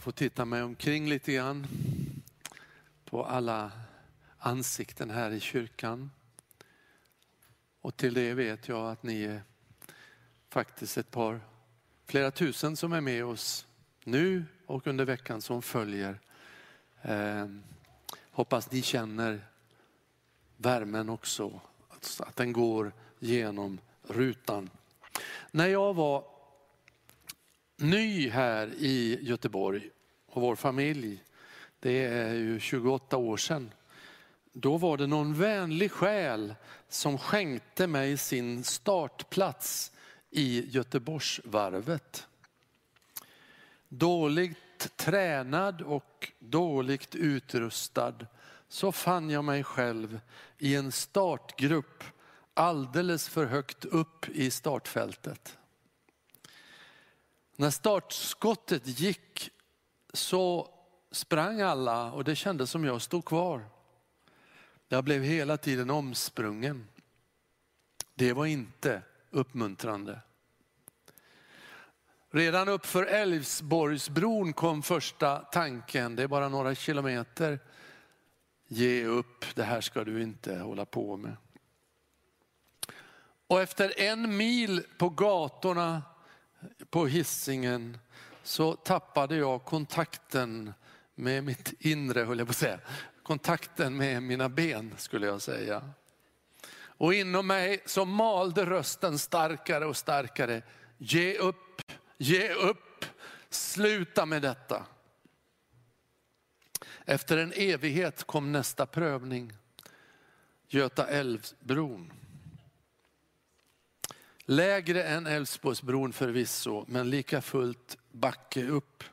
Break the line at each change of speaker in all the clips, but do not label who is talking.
Jag får titta mig omkring lite grann på alla ansikten här i kyrkan. Och till det vet jag att ni är faktiskt ett par, flera tusen som är med oss nu och under veckan som följer. Eh, hoppas ni känner värmen också, alltså att den går genom rutan. När jag var ny här i Göteborg och vår familj, det är ju 28 år sedan, då var det någon vänlig själ som skänkte mig sin startplats i Göteborgsvarvet. Dåligt tränad och dåligt utrustad så fann jag mig själv i en startgrupp alldeles för högt upp i startfältet. När startskottet gick så sprang alla och det kändes som jag stod kvar. Jag blev hela tiden omsprungen. Det var inte uppmuntrande. Redan uppför Älvsborgsbron kom första tanken, det är bara några kilometer. Ge upp, det här ska du inte hålla på med. Och efter en mil på gatorna på hissingen så tappade jag kontakten med mitt inre, höll jag på att säga. Kontakten med mina ben skulle jag säga. Och inom mig så malde rösten starkare och starkare. Ge upp, ge upp, sluta med detta. Efter en evighet kom nästa prövning. Göta älvbron. Lägre än Älvsborgsbron förvisso, men lika fullt backe upp.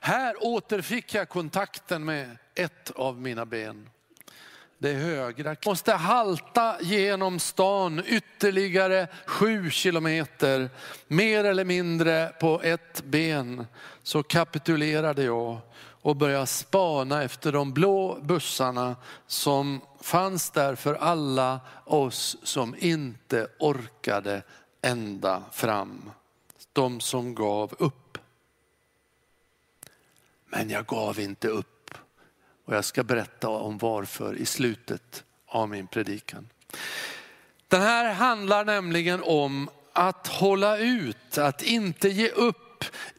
Här återfick jag kontakten med ett av mina ben. Det högra. Jag måste halta genom stan ytterligare sju kilometer, mer eller mindre på ett ben. Så kapitulerade jag och börja spana efter de blå bussarna som fanns där för alla oss som inte orkade ända fram. De som gav upp. Men jag gav inte upp. Och jag ska berätta om varför i slutet av min predikan. Den här handlar nämligen om att hålla ut, att inte ge upp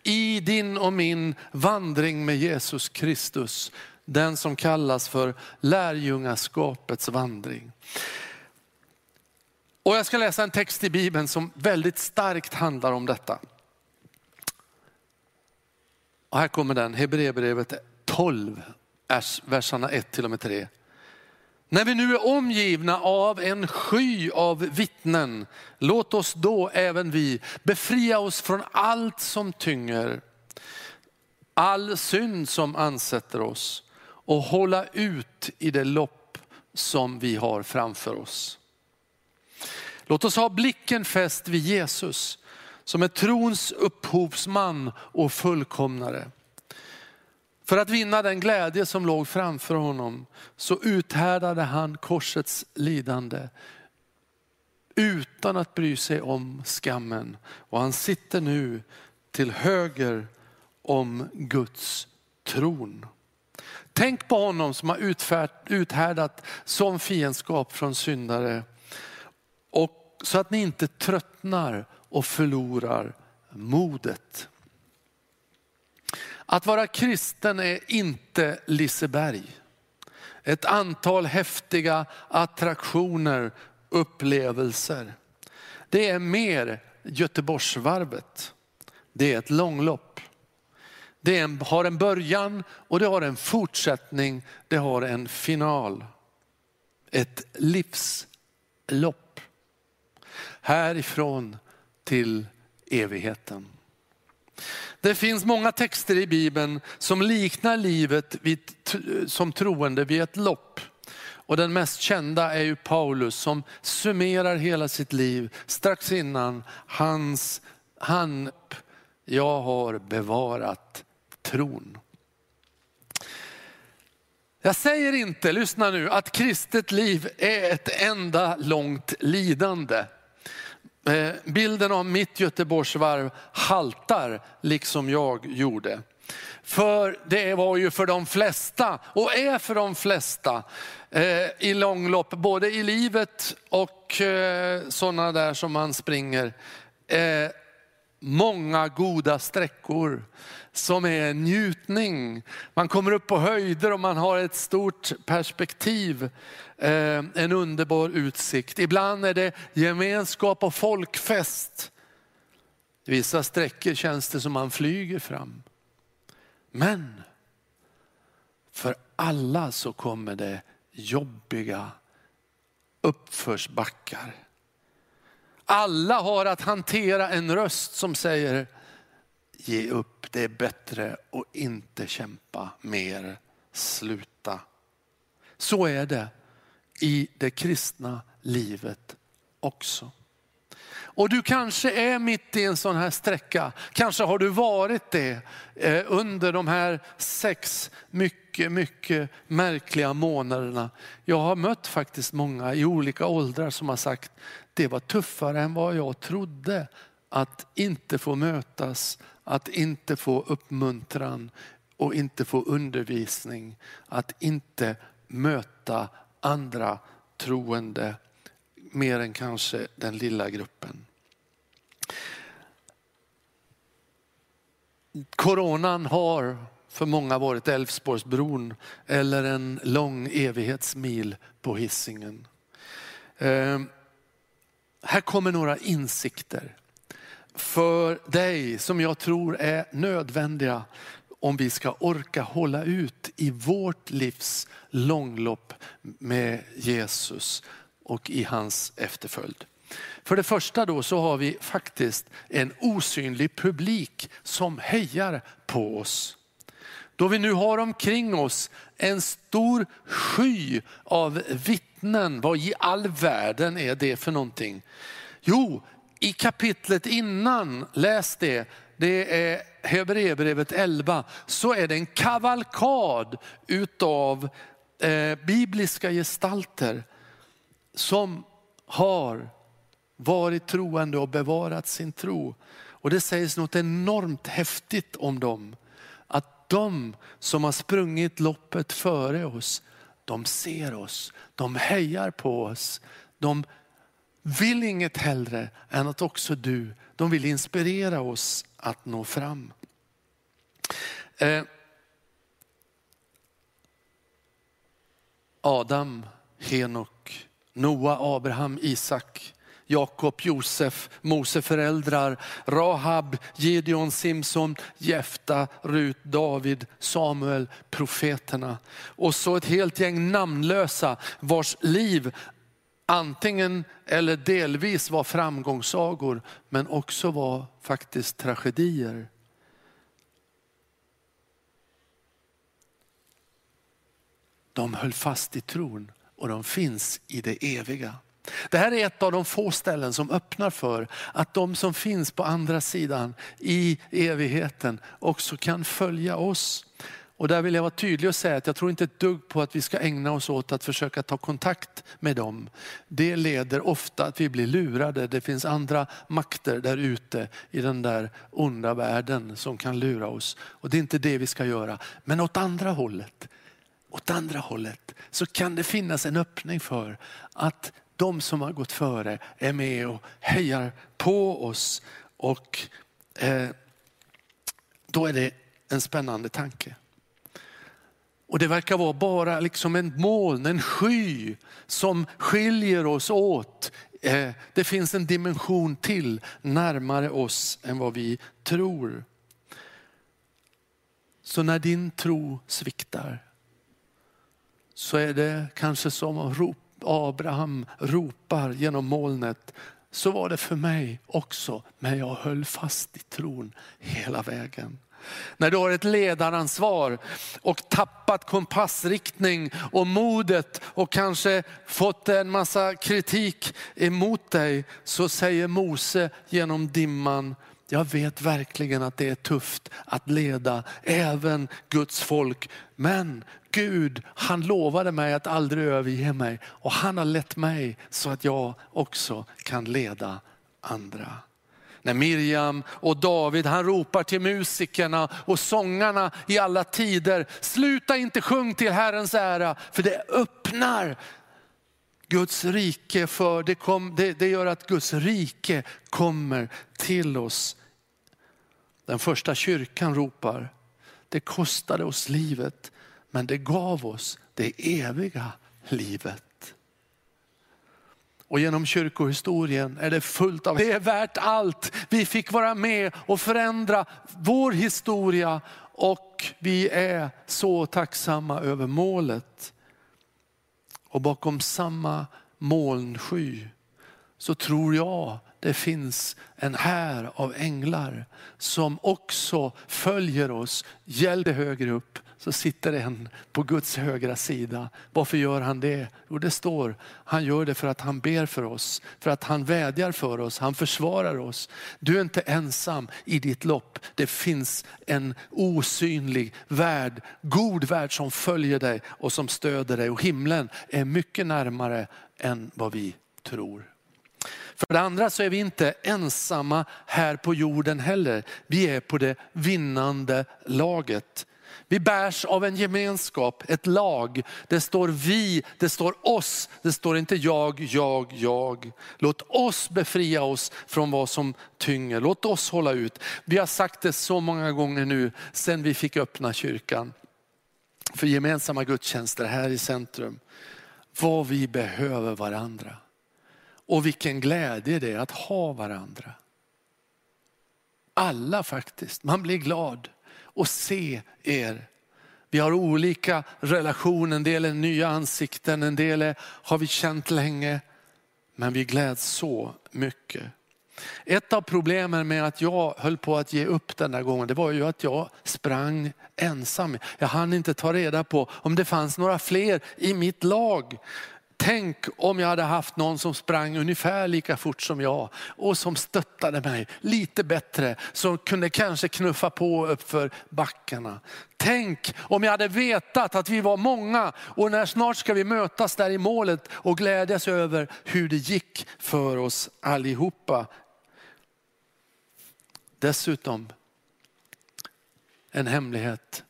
i din och min vandring med Jesus Kristus. Den som kallas för lärjungaskapets vandring. Och jag ska läsa en text i Bibeln som väldigt starkt handlar om detta. Och här kommer den, Hebreerbrevet 12, verserna 1 till och med 3. När vi nu är omgivna av en sky av vittnen, låt oss då även vi befria oss från allt som tynger, all synd som ansätter oss och hålla ut i det lopp som vi har framför oss. Låt oss ha blicken fäst vid Jesus som är trons upphovsman och fullkomnare. För att vinna den glädje som låg framför honom så uthärdade han korsets lidande utan att bry sig om skammen. Och han sitter nu till höger om Guds tron. Tänk på honom som har uthärdat som fiendskap från syndare. Och så att ni inte tröttnar och förlorar modet. Att vara kristen är inte Liseberg. Ett antal häftiga attraktioner, upplevelser. Det är mer Göteborgsvarvet. Det är ett långlopp. Det har en början och det har en fortsättning. Det har en final. Ett livslopp. Härifrån till evigheten. Det finns många texter i Bibeln som liknar livet vid, som troende vid ett lopp. Och den mest kända är ju Paulus som summerar hela sitt liv strax innan hans, han, jag har bevarat tron. Jag säger inte, lyssna nu, att kristet liv är ett enda långt lidande. Eh, bilden av mitt Göteborgsvarv haltar liksom jag gjorde. För det var ju för de flesta och är för de flesta eh, i långlopp, både i livet och eh, sådana där som man springer, många goda sträckor som är njutning. Man kommer upp på höjder och man har ett stort perspektiv, eh, en underbar utsikt. Ibland är det gemenskap och folkfest. Vissa sträckor känns det som man flyger fram. Men för alla så kommer det jobbiga uppförsbackar. Alla har att hantera en röst som säger, ge upp, det är bättre att inte kämpa mer, sluta. Så är det i det kristna livet också. Och du kanske är mitt i en sån här sträcka. Kanske har du varit det eh, under de här sex mycket, mycket märkliga månaderna. Jag har mött faktiskt många i olika åldrar som har sagt, det var tuffare än vad jag trodde att inte få mötas, att inte få uppmuntran och inte få undervisning, att inte möta andra troende mer än kanske den lilla gruppen. Coronan har för många varit Älvsborgsbron eller en lång evighetsmil på hissingen. Ehm, här kommer några insikter för dig som jag tror är nödvändiga om vi ska orka hålla ut i vårt livs långlopp med Jesus och i hans efterföljd. För det första då så har vi faktiskt en osynlig publik som hejar på oss. Då vi nu har omkring oss en stor sky av vittnen, vad i all världen är det för någonting? Jo, i kapitlet innan, läs det, det är Hebreerbrevet 11, så är det en kavalkad utav eh, bibliska gestalter som har varit troende och bevarat sin tro. Och det sägs något enormt häftigt om dem. De som har sprungit loppet före oss, de ser oss, de hejar på oss. De vill inget hellre än att också du, de vill inspirera oss att nå fram. Eh, Adam, Henok, Noa, Abraham, Isak, Jakob, Josef, Mose föräldrar, Rahab, Gideon, Simson, Jefta, Rut, David, Samuel, profeterna. Och så ett helt gäng namnlösa vars liv antingen eller delvis var framgångssagor men också var faktiskt tragedier. De höll fast i tron och de finns i det eviga. Det här är ett av de få ställen som öppnar för att de som finns på andra sidan i evigheten också kan följa oss. Och där vill jag vara tydlig och säga att jag tror inte ett dugg på att vi ska ägna oss åt att försöka ta kontakt med dem. Det leder ofta att vi blir lurade. Det finns andra makter där ute i den där onda världen som kan lura oss. Och det är inte det vi ska göra. Men åt andra hållet, åt andra hållet så kan det finnas en öppning för att de som har gått före är med och hejar på oss. Och eh, då är det en spännande tanke. Och det verkar vara bara liksom en moln, en sky som skiljer oss åt. Eh, det finns en dimension till närmare oss än vad vi tror. Så när din tro sviktar så är det kanske som Abraham ropar genom molnet. Så var det för mig också, men jag höll fast i tron hela vägen. När du har ett ledaransvar och tappat kompassriktning och modet och kanske fått en massa kritik emot dig så säger Mose genom dimman, jag vet verkligen att det är tufft att leda även Guds folk. Men Gud, han lovade mig att aldrig överge mig och han har lett mig så att jag också kan leda andra. När Miriam och David, han ropar till musikerna och sångarna i alla tider, sluta inte sjung till Herrens ära, för det öppnar Guds rike för, det, kom, det, det gör att Guds rike kommer till oss. Den första kyrkan ropar, det kostade oss livet, men det gav oss det eviga livet. Och genom kyrkohistorien är det fullt av, det är värt allt. Vi fick vara med och förändra vår historia och vi är så tacksamma över målet. Och bakom samma molnsky så tror jag det finns en här av änglar som också följer oss, hjälper högre upp så sitter en på Guds högra sida. Varför gör han det? Jo det står, han gör det för att han ber för oss, för att han vädjar för oss, han försvarar oss. Du är inte ensam i ditt lopp. Det finns en osynlig värld, god värld som följer dig och som stöder dig. Och himlen är mycket närmare än vad vi tror. För det andra så är vi inte ensamma här på jorden heller. Vi är på det vinnande laget. Vi bärs av en gemenskap, ett lag. Det står vi, det står oss, det står inte jag, jag, jag. Låt oss befria oss från vad som tynger. Låt oss hålla ut. Vi har sagt det så många gånger nu sedan vi fick öppna kyrkan för gemensamma gudstjänster här i centrum. Vad vi behöver varandra. Och vilken glädje det är att ha varandra. Alla faktiskt, man blir glad och se er. Vi har olika relationer, en del är nya ansikten, en del är, har vi känt länge. Men vi gläds så mycket. Ett av problemen med att jag höll på att ge upp den där gången, det var ju att jag sprang ensam. Jag hann inte ta reda på om det fanns några fler i mitt lag. Tänk om jag hade haft någon som sprang ungefär lika fort som jag och som stöttade mig lite bättre, som kunde kanske knuffa på uppför backarna. Tänk om jag hade vetat att vi var många och när snart ska vi mötas där i målet och glädjas över hur det gick för oss allihopa. Dessutom en hemlighet,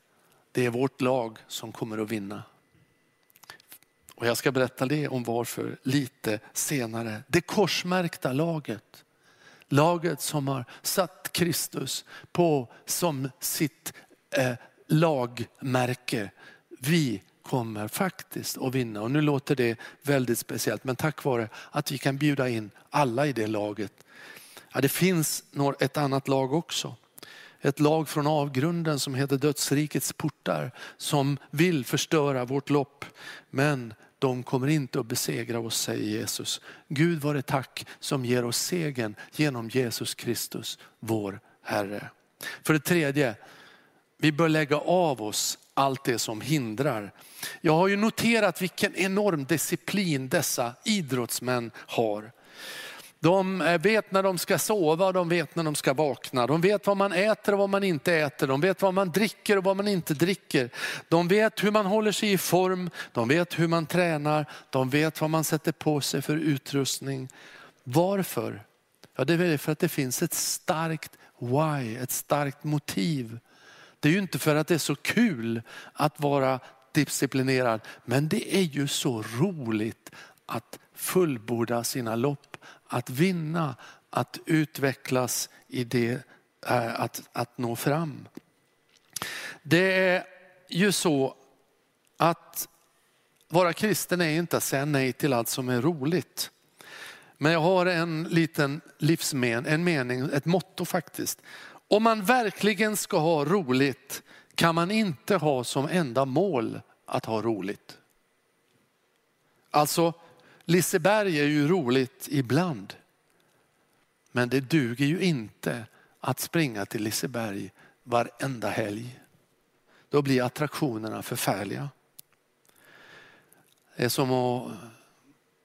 det är vårt lag som kommer att vinna. Och jag ska berätta det om varför lite senare. Det korsmärkta laget. Laget som har satt Kristus på som sitt eh, lagmärke. Vi kommer faktiskt att vinna. Och nu låter det väldigt speciellt, men tack vare att vi kan bjuda in alla i det laget. Ja, det finns ett annat lag också. Ett lag från avgrunden som heter dödsrikets portar som vill förstöra vårt lopp. Men de kommer inte att besegra oss, säger Jesus. Gud vare tack som ger oss segern genom Jesus Kristus, vår Herre. För det tredje, vi bör lägga av oss allt det som hindrar. Jag har ju noterat vilken enorm disciplin dessa idrottsmän har. De eh, vet när de ska sova, de vet när de ska vakna. De vet vad man äter och vad man inte äter. De vet vad man dricker och vad man inte dricker. De vet hur man håller sig i form. De vet hur man tränar. De vet vad man sätter på sig för utrustning. Varför? Ja, det är för att det finns ett starkt why, ett starkt motiv. Det är ju inte för att det är så kul att vara disciplinerad, men det är ju så roligt att fullborda sina lopp att vinna, att utvecklas i det, eh, att, att nå fram. Det är ju så att vara kristen är inte att säga nej till allt som är roligt. Men jag har en liten livsmen, en mening, ett motto faktiskt. Om man verkligen ska ha roligt kan man inte ha som enda mål att ha roligt. Alltså Liseberg är ju roligt ibland. Men det duger ju inte att springa till Liseberg varenda helg. Då blir attraktionerna förfärliga. Det är som att,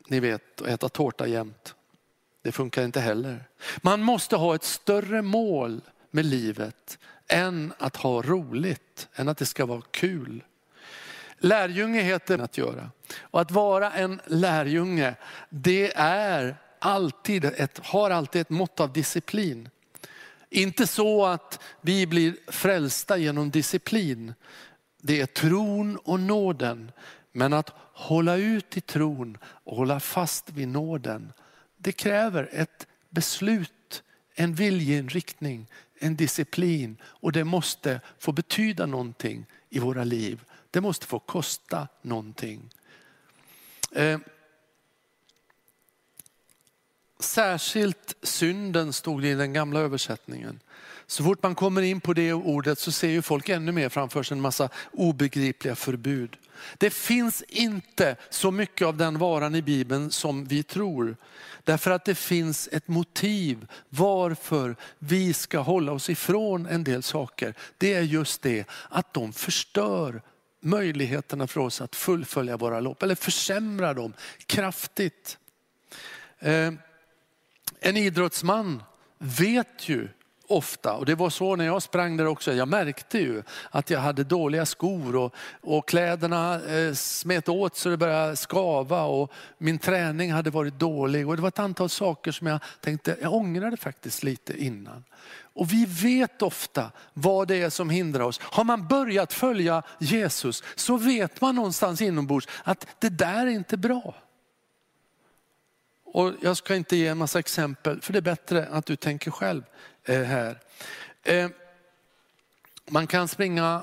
ni vet, att äta tårta jämt. Det funkar inte heller. Man måste ha ett större mål med livet än att ha roligt, än att det ska vara kul. Lärjunge heter att göra. Och att vara en lärjunge, det är alltid ett, har alltid ett mått av disciplin. Inte så att vi blir frälsta genom disciplin. Det är tron och nåden. Men att hålla ut i tron och hålla fast vid nåden, det kräver ett beslut, en viljeinriktning, en disciplin och det måste få betyda någonting i våra liv. Det måste få kosta någonting. Eh, särskilt synden stod det i den gamla översättningen. Så fort man kommer in på det ordet så ser ju folk ännu mer framför sig en massa obegripliga förbud. Det finns inte så mycket av den varan i Bibeln som vi tror. Därför att det finns ett motiv varför vi ska hålla oss ifrån en del saker. Det är just det att de förstör möjligheterna för oss att fullfölja våra lopp eller försämra dem kraftigt. Eh, en idrottsman vet ju ofta. Och det var så när jag sprang där också. Jag märkte ju att jag hade dåliga skor och, och kläderna eh, smet åt så det började skava och min träning hade varit dålig. Och det var ett antal saker som jag tänkte, jag ångrade faktiskt lite innan. Och vi vet ofta vad det är som hindrar oss. Har man börjat följa Jesus så vet man någonstans inombords att det där är inte bra. Och jag ska inte ge en massa exempel, för det är bättre att du tänker själv Eh, här. Eh, man kan springa,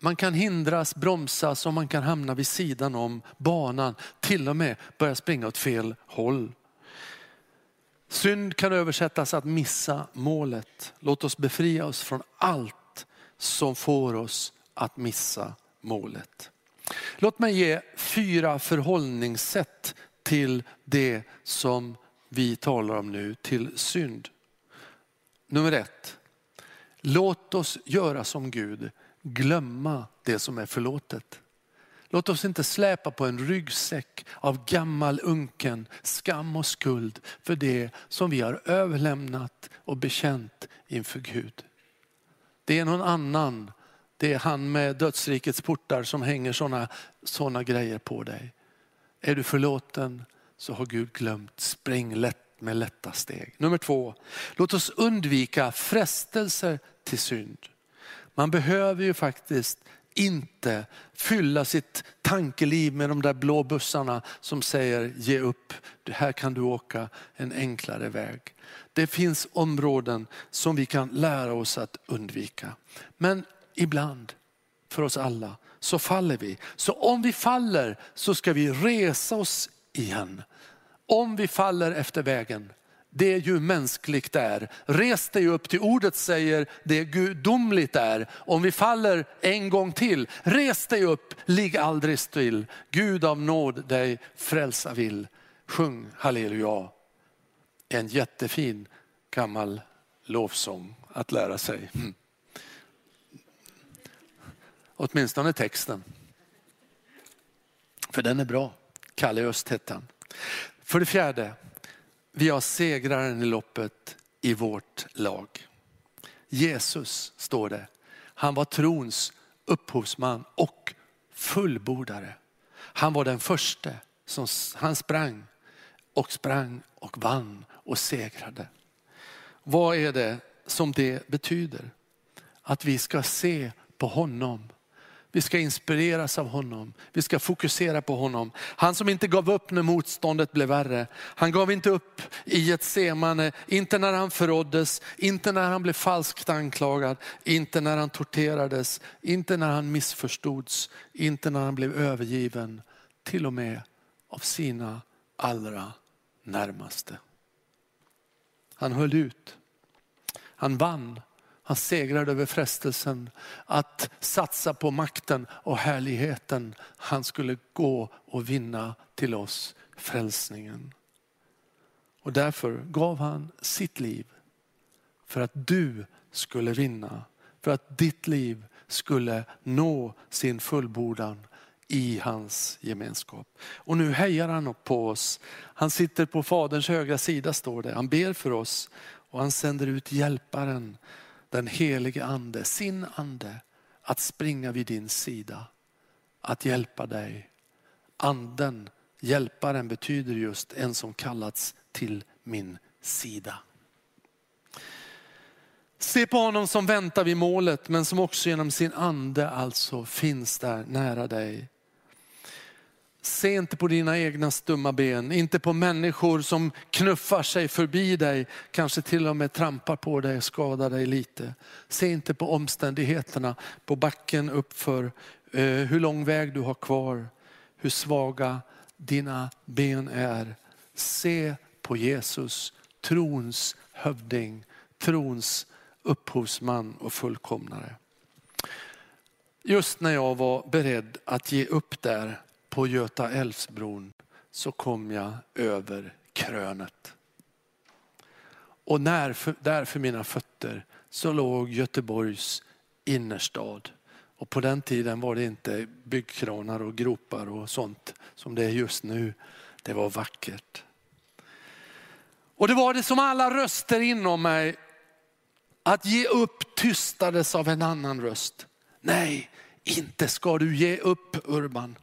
man kan hindras, bromsas och man kan hamna vid sidan om banan. Till och med börja springa åt fel håll. Synd kan översättas att missa målet. Låt oss befria oss från allt som får oss att missa målet. Låt mig ge fyra förhållningssätt till det som vi talar om nu, till synd. Nummer ett, låt oss göra som Gud, glömma det som är förlåtet. Låt oss inte släpa på en ryggsäck av gammal unken skam och skuld för det som vi har överlämnat och bekänt inför Gud. Det är någon annan, det är han med dödsrikets portar som hänger sådana såna grejer på dig. Är du förlåten så har Gud glömt. Spring lätt med lätta steg. Nummer två, låt oss undvika frestelser till synd. Man behöver ju faktiskt inte fylla sitt tankeliv med de där blå bussarna som säger ge upp, här kan du åka en enklare väg. Det finns områden som vi kan lära oss att undvika. Men ibland, för oss alla, så faller vi. Så om vi faller så ska vi resa oss igen. Om vi faller efter vägen, det är ju mänskligt är. Res dig upp till ordet säger det gudomligt är. Om vi faller en gång till, res dig upp, ligg aldrig still. Gud av nåd dig frälsa vill. Sjung halleluja. En jättefin gammal lovsång att lära sig. Mm. Åtminstone texten. För den är bra. Kalle Öst hette han. För det fjärde, vi har segraren i loppet i vårt lag. Jesus står det. Han var trons upphovsman och fullbordare. Han var den första som han sprang och sprang och vann och segrade. Vad är det som det betyder? Att vi ska se på honom vi ska inspireras av honom. Vi ska fokusera på honom. Han som inte gav upp när motståndet blev värre. Han gav inte upp i ett semane, inte när han förråddes, inte när han blev falskt anklagad, inte när han torterades, inte när han missförstods, inte när han blev övergiven. Till och med av sina allra närmaste. Han höll ut. Han vann han segrade över frestelsen att satsa på makten och härligheten. Han skulle gå och vinna till oss frälsningen. Och därför gav han sitt liv för att du skulle vinna. För att ditt liv skulle nå sin fullbordan i hans gemenskap. Och nu hejar han upp på oss. Han sitter på faderns högra sida står det. Han ber för oss och han sänder ut hjälparen den helige ande, sin ande, att springa vid din sida, att hjälpa dig. Anden, hjälparen betyder just en som kallats till min sida. Se på honom som väntar vid målet, men som också genom sin ande alltså finns där nära dig. Se inte på dina egna stumma ben, inte på människor som knuffar sig förbi dig, kanske till och med trampar på dig och skadar dig lite. Se inte på omständigheterna på backen uppför, eh, hur lång väg du har kvar, hur svaga dina ben är. Se på Jesus, trons hövding, trons upphovsman och fullkomnare. Just när jag var beredd att ge upp där på Göta älvsbron så kom jag över krönet. Och när, där för mina fötter så låg Göteborgs innerstad. Och på den tiden var det inte byggkranar och gropar och sånt som det är just nu. Det var vackert. Och det var det som alla röster inom mig, att ge upp tystades av en annan röst. Nej, inte ska du ge upp Urban.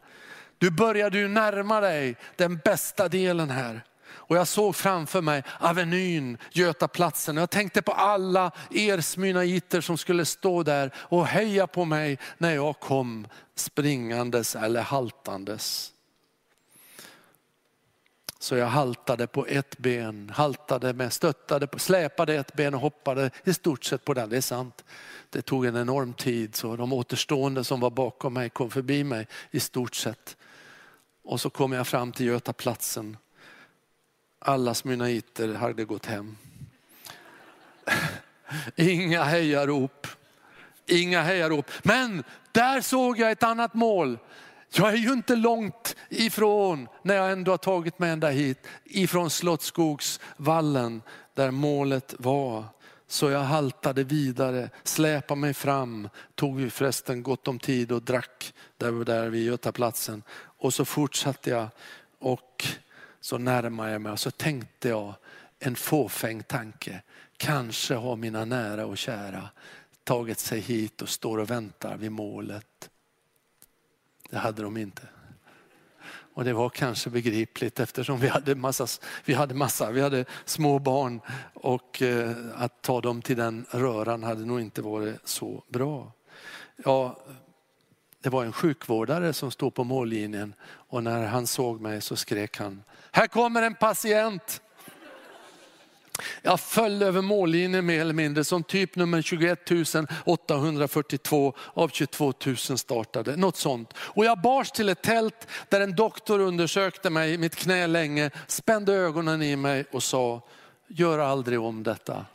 Du började ju närma dig den bästa delen här. Och jag såg framför mig Avenyn, Götaplatsen. Jag tänkte på alla er smynaiter som skulle stå där och heja på mig när jag kom springandes eller haltandes. Så jag haltade på ett ben, haltade med, stöttade, på, släpade ett ben och hoppade i stort sett på den. Det är sant. Det tog en enorm tid så de återstående som var bakom mig kom förbi mig i stort sett. Och så kom jag fram till Götaplatsen. Alla smynaiter hade gått hem. Inga hejarop. Inga hejarop. Men där såg jag ett annat mål. Jag är ju inte långt ifrån, när jag ändå har tagit mig ända hit, ifrån Slottsskogsvallen där målet var. Så jag haltade vidare, släpade mig fram, tog förresten gott om tid och drack där, där vid Götaplatsen. Och så fortsatte jag och så närmade jag mig och så tänkte jag en fåfäng tanke. Kanske har mina nära och kära tagit sig hit och står och väntar vid målet. Det hade de inte. Och det var kanske begripligt eftersom vi hade massa, vi hade, massa, vi hade små barn och eh, att ta dem till den röran hade nog inte varit så bra. Ja, det var en sjukvårdare som stod på mållinjen och när han såg mig så skrek han, här kommer en patient. Jag föll över mållinjen mer eller mindre som typ nummer 21 842 av 22 000 startade. Något sånt. Och jag bars till ett tält där en doktor undersökte mig, mitt knä länge, spände ögonen i mig och sa, gör aldrig om detta.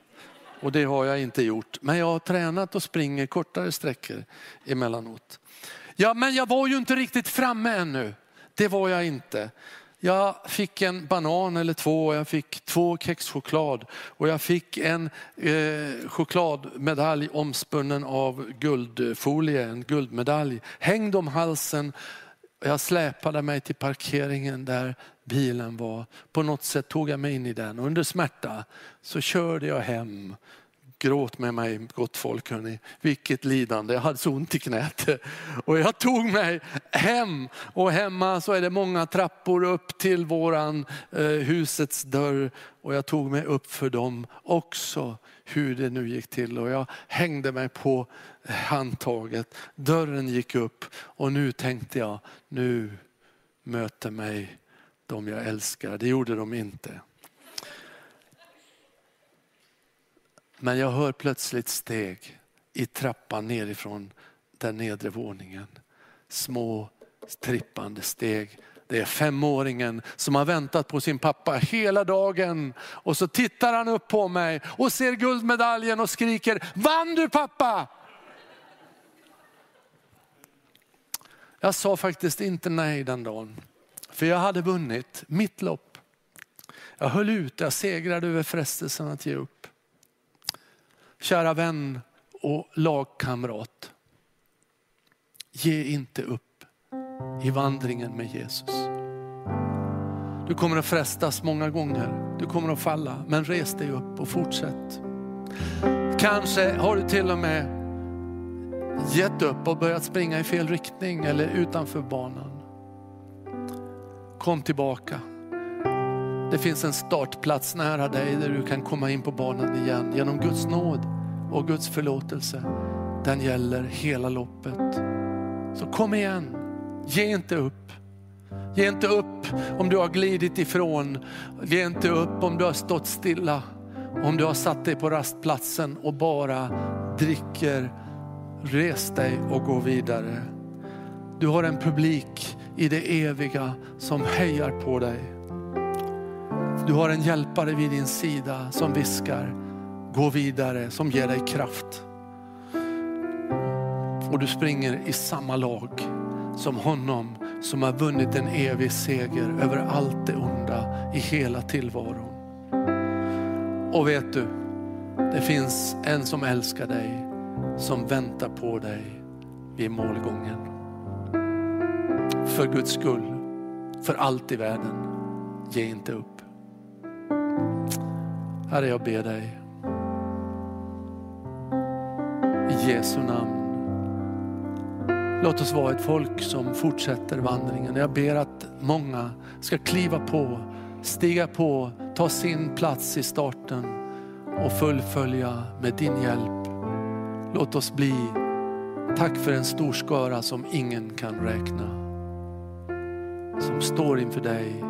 Och det har jag inte gjort. Men jag har tränat och springer kortare sträckor emellanåt. Ja, men jag var ju inte riktigt framme ännu. Det var jag inte. Jag fick en banan eller två, jag fick två kexchoklad och jag fick en eh, chokladmedalj omspunnen av guldfolie, en guldmedalj hängd om halsen. Jag släpade mig till parkeringen där bilen var. På något sätt tog jag mig in i den och under smärta så körde jag hem Gråt med mig gott folk hörni. Vilket lidande, jag hade så ont i knät. Och jag tog mig hem och hemma så är det många trappor upp till våran eh, husets dörr. Och jag tog mig upp för dem också hur det nu gick till. Och jag hängde mig på eh, handtaget. Dörren gick upp och nu tänkte jag, nu möter mig de jag älskar. Det gjorde de inte. Men jag hör plötsligt steg i trappan nerifrån den nedre våningen. Små trippande steg. Det är femåringen som har väntat på sin pappa hela dagen. Och så tittar han upp på mig och ser guldmedaljen och skriker, vann du pappa? Jag sa faktiskt inte nej den dagen. För jag hade vunnit mitt lopp. Jag höll ut, jag segrade över frestelsen att ge upp. Kära vän och lagkamrat. Ge inte upp i vandringen med Jesus. Du kommer att frestas många gånger. Du kommer att falla, men res dig upp och fortsätt. Kanske har du till och med gett upp och börjat springa i fel riktning eller utanför banan. Kom tillbaka. Det finns en startplats nära dig där du kan komma in på banan igen genom Guds nåd. och Guds förlåtelse, den gäller hela loppet. Så kom igen, ge inte upp. Ge inte upp om du har glidit ifrån. Ge inte upp om du har stått stilla. Om du har satt dig på rastplatsen och bara dricker. Res dig och gå vidare. Du har en publik i det eviga som hejar på dig. Du har en hjälpare vid din sida som viskar, gå vidare, som ger dig kraft. Och du springer i samma lag som honom som har vunnit en evig seger över allt det onda i hela tillvaron. Och vet du, det finns en som älskar dig, som väntar på dig vid målgången. För Guds skull, för allt i världen, ge inte upp. Herre, jag ber dig. I Jesu namn. Låt oss vara ett folk som fortsätter vandringen. Jag ber att många ska kliva på, stiga på, ta sin plats i starten och fullfölja med din hjälp. Låt oss bli, tack för en stor skara som ingen kan räkna. Som står inför dig.